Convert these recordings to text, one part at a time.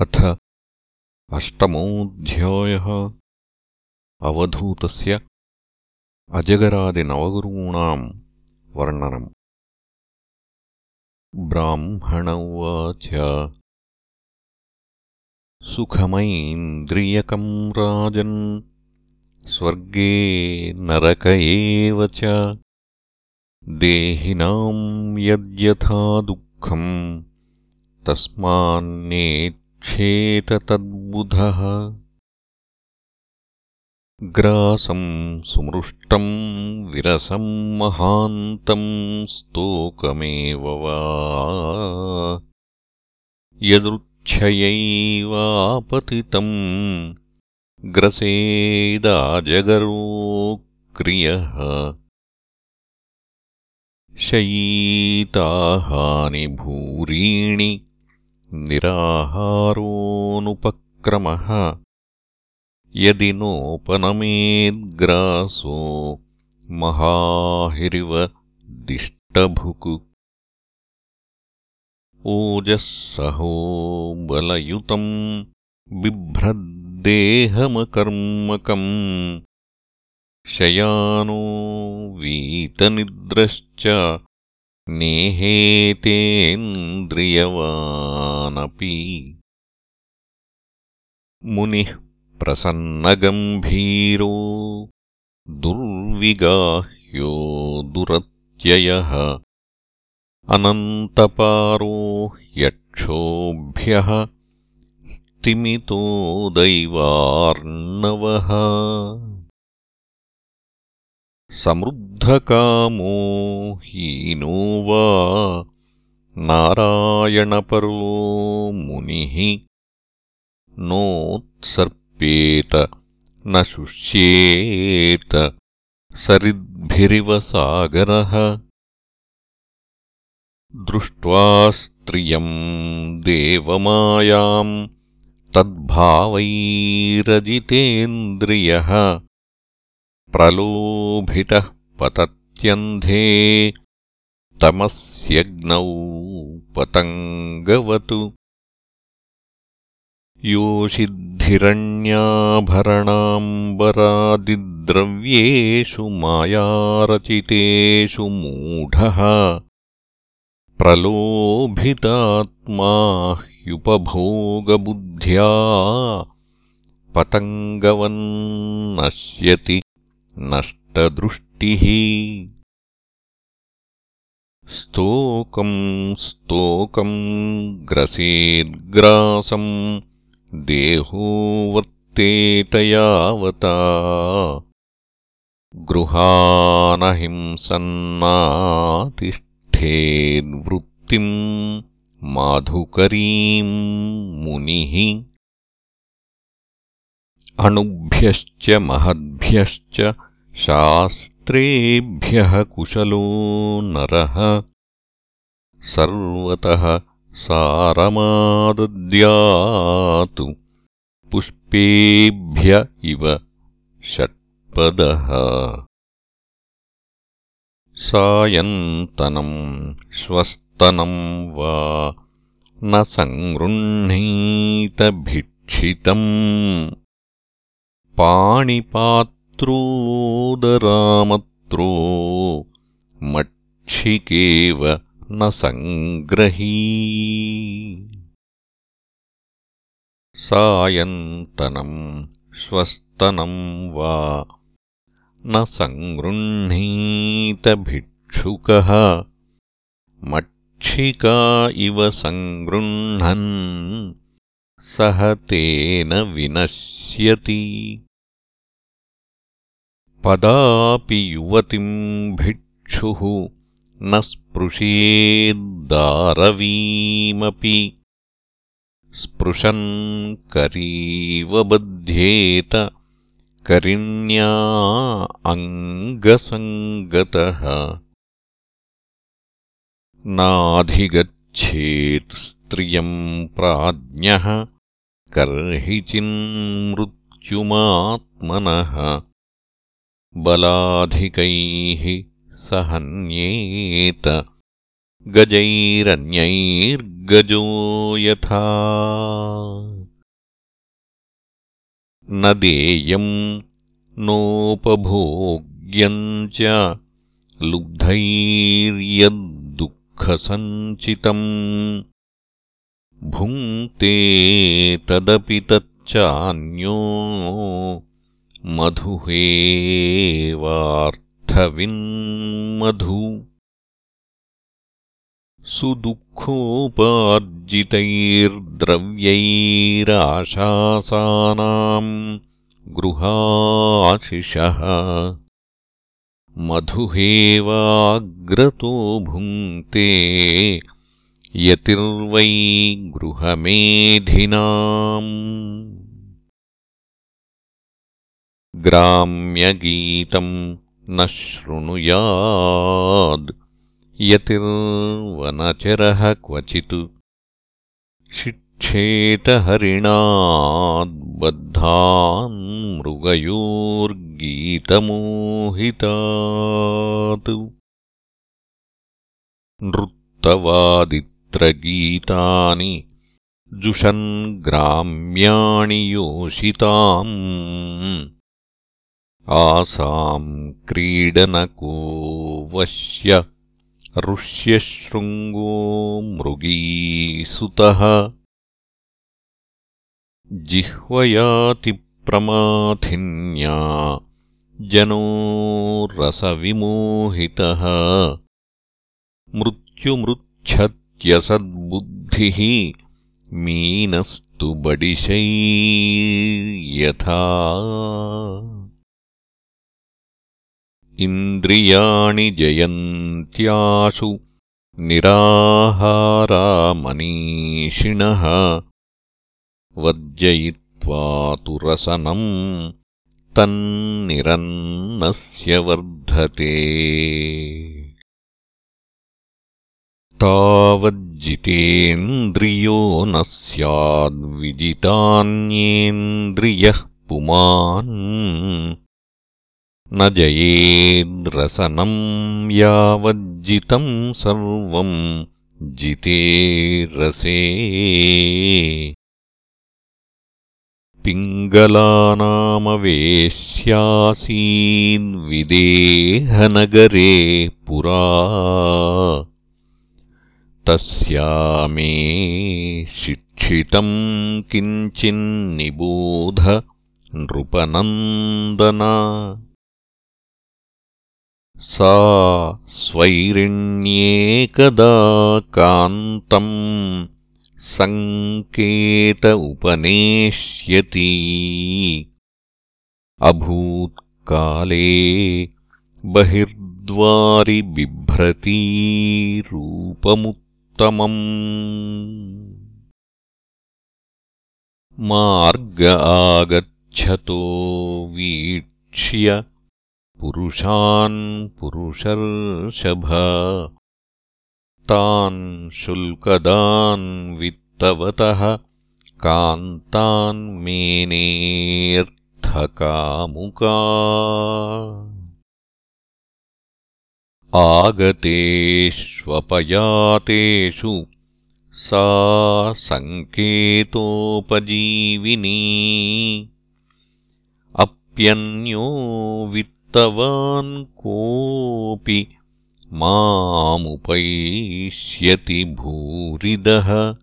अथ अष्टमोऽध्यायः। अवधूतस्य अजगरादिनवगुरूणाम् वर्णनम्। ब्राह्मण उवाच सुखमैन्द्रियकम् राजन् स्वर्गे नरक एव च। देहिनाम् यद्यथा दुःखम् तस्मान्ने क्षेततद्बुधः ग्रासम् सुमृष्टम् विरसम् महान्तम् स्तोकमेव वा। यदृच्छयैवापतितम् ग्रसेदाजगरोक्रियः शयीताहानि भूरीणि निराहारोऽनुपक्रमः। यदि नोपनमेद्ग्रासो महाहिरिव दिष्टभुक्। ओजःसहो बलयुतम् बिभ्रद्देहमकर्मकम्। शयानो वीतनिद्रश्च नेहेतेन्द्रियवानपि। मुनिः प्रसन्नगम्भीरो दुर्विगाह्यो दुरत्ययः। अनन्तपारो यक्षोभ्यः स्तिमितो दैवार्णवः समृद्धकामो हीनो वा नारायणपरो मुनिः नोत्सर्पेत न शुष्येत सरिद्भिरिव सागरः दृष्ट्वा स्त्रियम् देवमायाम् तद्भावैरजितेन्द्रियः प्रलोभितः पतत्यन्धे तमस्यग्नौ पतङ्गवतु। योषिद्धिरण्याभरणाम्बरादिद्रव्येषु मायारचितेषु मूढः। प्रलोभितात्मा ह्युपभोगबुद्ध्या पतङ्गवन्नश्यति नष्टदृष्टिः। स्तोकम् स्तोकम् ग्रसेद्ग्रासम् देहो वर्तेत यावता गृहानहिंसन्नातिष्ठेद्वृत्तिम् माधुकरीम् मुनिः। अणुभ्यश्च महद्भ्यश्च शास्त्रेभ्यः कुशलो नरः सर्वतः सारमादद्यातु पुष्पेभ्य इव षट्पदः। सायन्तनम् श्वस्तनम् वा न सङ्गृह्णीतभिक्षितम् पाणिपात्रोदरामत्रो मक्षिकेव न सङ्ग्रही। सायन्तनम् श्वस्तनम् वा न सङ्गृह्णीतभिक्षुकः। मक्षिका इव सङ्गृह्णन् सह तेन विनश्यति पदापि युवतिम् भिक्षुः न स्पृशेद्दारवीमपि। स्पृशन् करीव बध्येत करिण्या अङ्गसङ्गतः। नाधिगच्छेत् स्त्रियम् प्राज्ञः कर्हि चिन्मृत्युमात्मनः बलाधिकैः स हन्येत गजैरन्यैर्गजो यथा। न देयम् नोपभोग्यम् च लुब्धैर्यद्दुःखसञ्चितम्। भुङ्क्ते तदपि तच्चान्यो मधुहेवार्थविन्मधु सुदुःखोपार्जितैर्द्रव्यैराशासानाम् गृहाशिषः मधुहेवाग्रतो भुङ्क्ते यतिर्वै गृहमेधिनाम् ग्राम्यगीतम् न शृणुयाद्। यतिर्वनचरः क्वचित् शिक्षेतहरिणाद्बद्धान् मृगयोर्गीतमोहितात्। नृत्तवादित्रगीतानि जुषन् ग्राम्याणि योषिताम् आसाम् क्रीडनको वश्य ऋष्यशृङ्गो मृगीसुतः जिह्वयातिप्रमाथिन्या जनो रसविमोहितः मृत्युमृच्छत्यसद्बुद्धिः मीनस्तु बडिशैर्यथा इन्द्रियाणि जयन्त्यासु निराहारामनीषिणः वर्जयित्वा तु रसनम् तन्निरन्नस्य वर्धते तावज्जितेन्द्रियो न स्याद्विजितान्येन्द्रियः पुमान् न जयेद्रसनम् यावज्जितम् सर्वम् जिते रसे पिङ्गलानामवेश्यासीद्विदेहनगरे पुरा। तस्यामे शिक्षितम् किञ्चिन्निबोध नृपनन्दना सा स्वैरिण्येकदा कान्तम् सङ्केत उपनेष्यति अभूत्काले बहिर्द्वारि बिभ्रतीरूपमुत्तमम् मार्ग आगच्छतो वीक्ष्य पुरुषान् पुरुषर्षभ। तान् शुल्कदान् वित्तवतः कान्तान् मेनेऽर्थकामुका। आगतेष्वपयातेषु सा सङ्केतोपजीविनी। अप्यन्यो वित् तवान् कोऽपि मामुपैष्यति भूरिदः।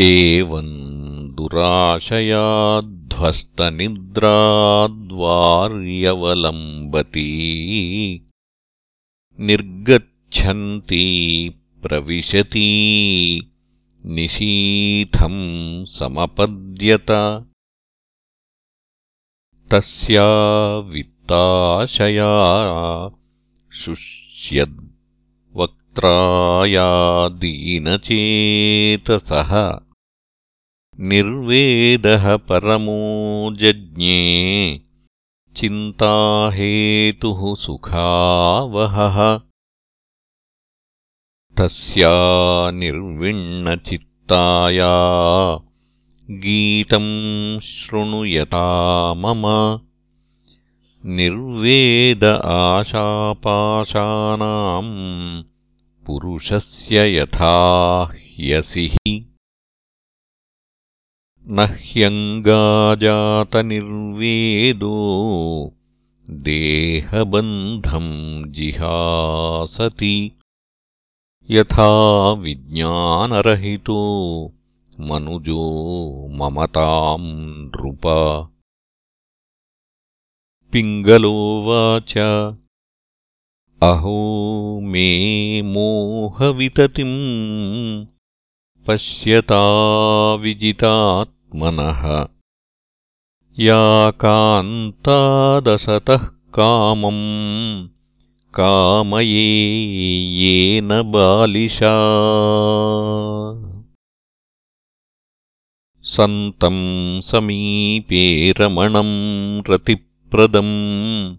एवम् दुराशयाध्वस्तनिद्राद्वार्यवलम्बती निर्गच्छन्ती प्रविशती निशीथम् समपद्यत तस्या वित्ताशया शुष्यद्वक्त्राया दीनचेतसः निर्वेदः परमो जज्ञे चिन्ताहेतुः सुखावहः तस्या निर्विण्णचित्ताया गीतम् शृणुयता मम। निर्वेद आशापाशानाम् पुरुषस्य यथा ह्यसिः। न ह्यङ्गाजातनिर्वेदो देहबन्धम् जिहासति। यथा विज्ञानरहितो मनुजो ममताम् नृप। पिङ्गलोवाच अहो मे मोहविततिम् पश्यता विजितात्मनः। या कान्तादसतः कामम् कामये येन बालिशा सन्तम् समीपे रमणम् रतिप्रदम्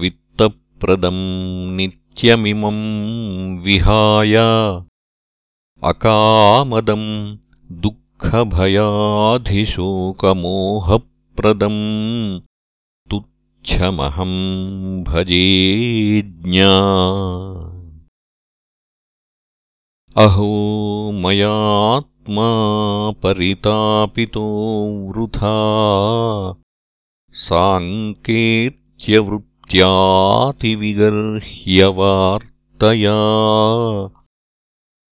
वित्तप्रदम् नित्यमिमम् विहाय। अकामदम् दुःखभयाधिशोकमोहप्रदम् तुच्छमहम् भजेज्ञा अहो मयात्मा परितापितो वृथा। साङ्केत्यवृत्त्यातिविगर्ह्यवार्तया।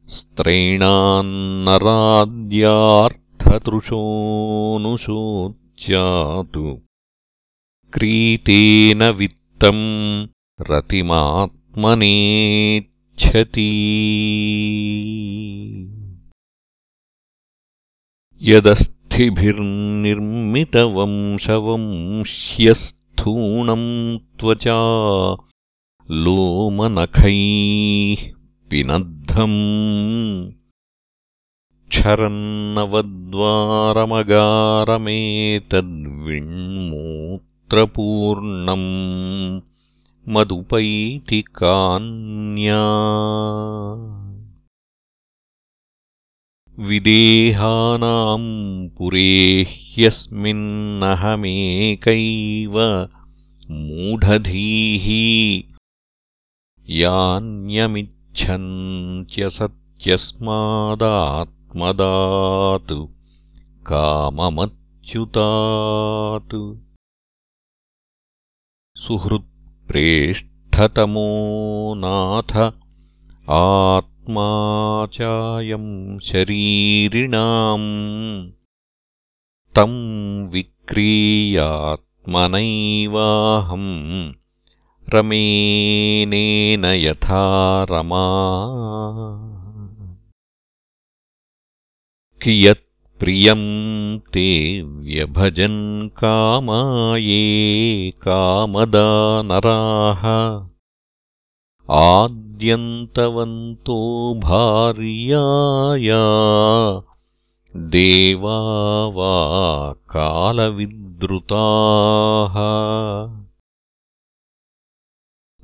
स्त्रैणान्नराद्यार्थतृशोऽनुशोच्यातु क्रीतेन वित्तम् रतिमात्मनेच्छति यदस्थिभिर्निर्मितवंशवंश्यस्थूणम् त्वचा लोमनखैः पिनद्धम्। क्षरन्नवद्वारमगारमेतद्विण्मूत्रपूर्णम् मदुपैति कान्या विदेहानाम् पुरे ह्यस्मिन्नहमेकैव मूढधीः यान्यमिच्छन्त्यसत्यस्मादात्मदात् काममच्युतात्। सुहृत्प्रेष्ठतमो नाथ आत्मा चायम् शरीरिणाम् तम् विक्रीयात्मनैवाहम् रमेनेन यथा रमा। कियत्प्रियम् ते व्यभजन् कामाये कामदा नराः आद्यन्तवन्तो भार्याया। देवा वा कालविद्रुताः।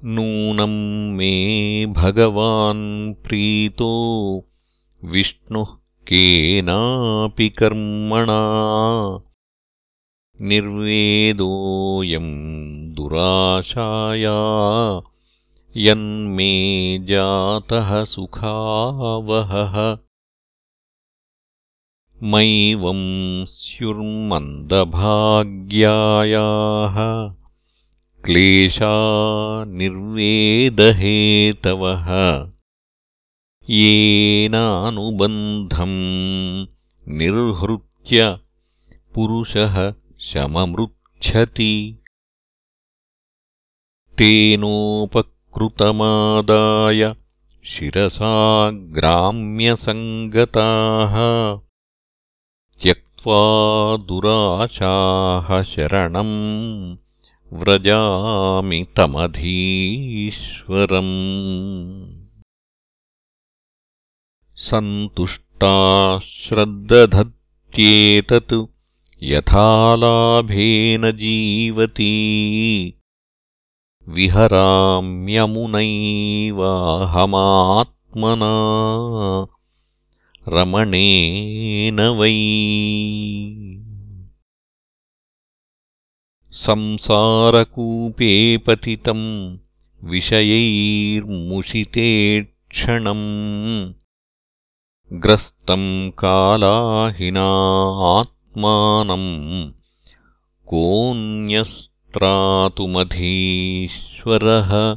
नूनम् मे भगवान् प्रीतो विष्णुः केनापि कर्मणा। निर्वेदोऽयम् दुराशाया यन्मे जातः सुखावहः। मैवं स्युर्मन्दभाग्यायाः। क्लेशा निर्वेदहेतवः। येनानुबन्धम् निर्हृत्य पुरुषः शममृच्छति तेनोपकृतमादाय शिरसा ग्राम्यसङ्गताः त्यक्त्वा दुराशाः शरणम् व्रजामि तमधीश्वरम्। सन्तुष्टा श्रद्दधत्येतत् यथालाभेन जीवती विहराम्यमुनैवाहमात्मना रमणेन वै। संसारकूपे पतितम् विषयैर्मुषिते क्षणम् ग्रस्तम् कालाहिना आत्मानम् कोऽन्यस्त्रातुमधीश्वरः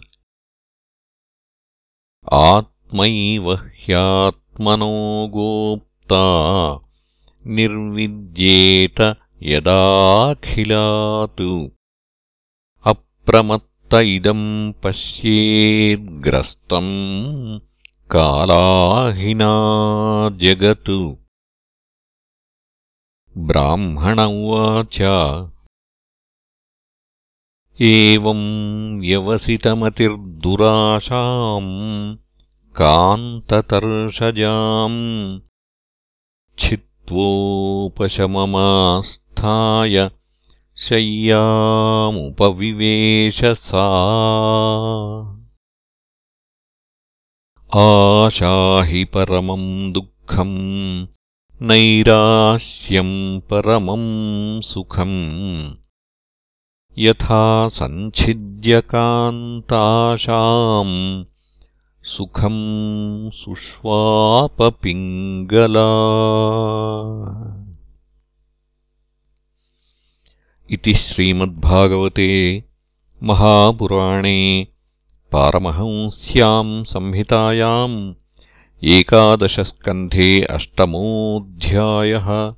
आत्मैव ह्यात्मनो गोप्ता निर्विद्येत यदाखिलात्। अप्रमत्त इदम् पश्येद्ग्रस्तम् कालाहिना जगत्। ब्राह्मण उवाच एवम् व्यवसितमतिर्दुराशाम् कान्ततर्षजाम् छित्त्वोपशममास्थाय शय्यामुपविवेश सा आशाहि परमम् दुःखम् नैराश्यम् परमम् सुखम् यथा सञ्छिद्यकान्ताशाम् सुखम् सुष्वापपिङ्गला। इति श्रीमद्भागवते महापुराणे पारमहंस्याम् संहितायाम् एकादशस्कन्धे अष्टमोऽध्यायः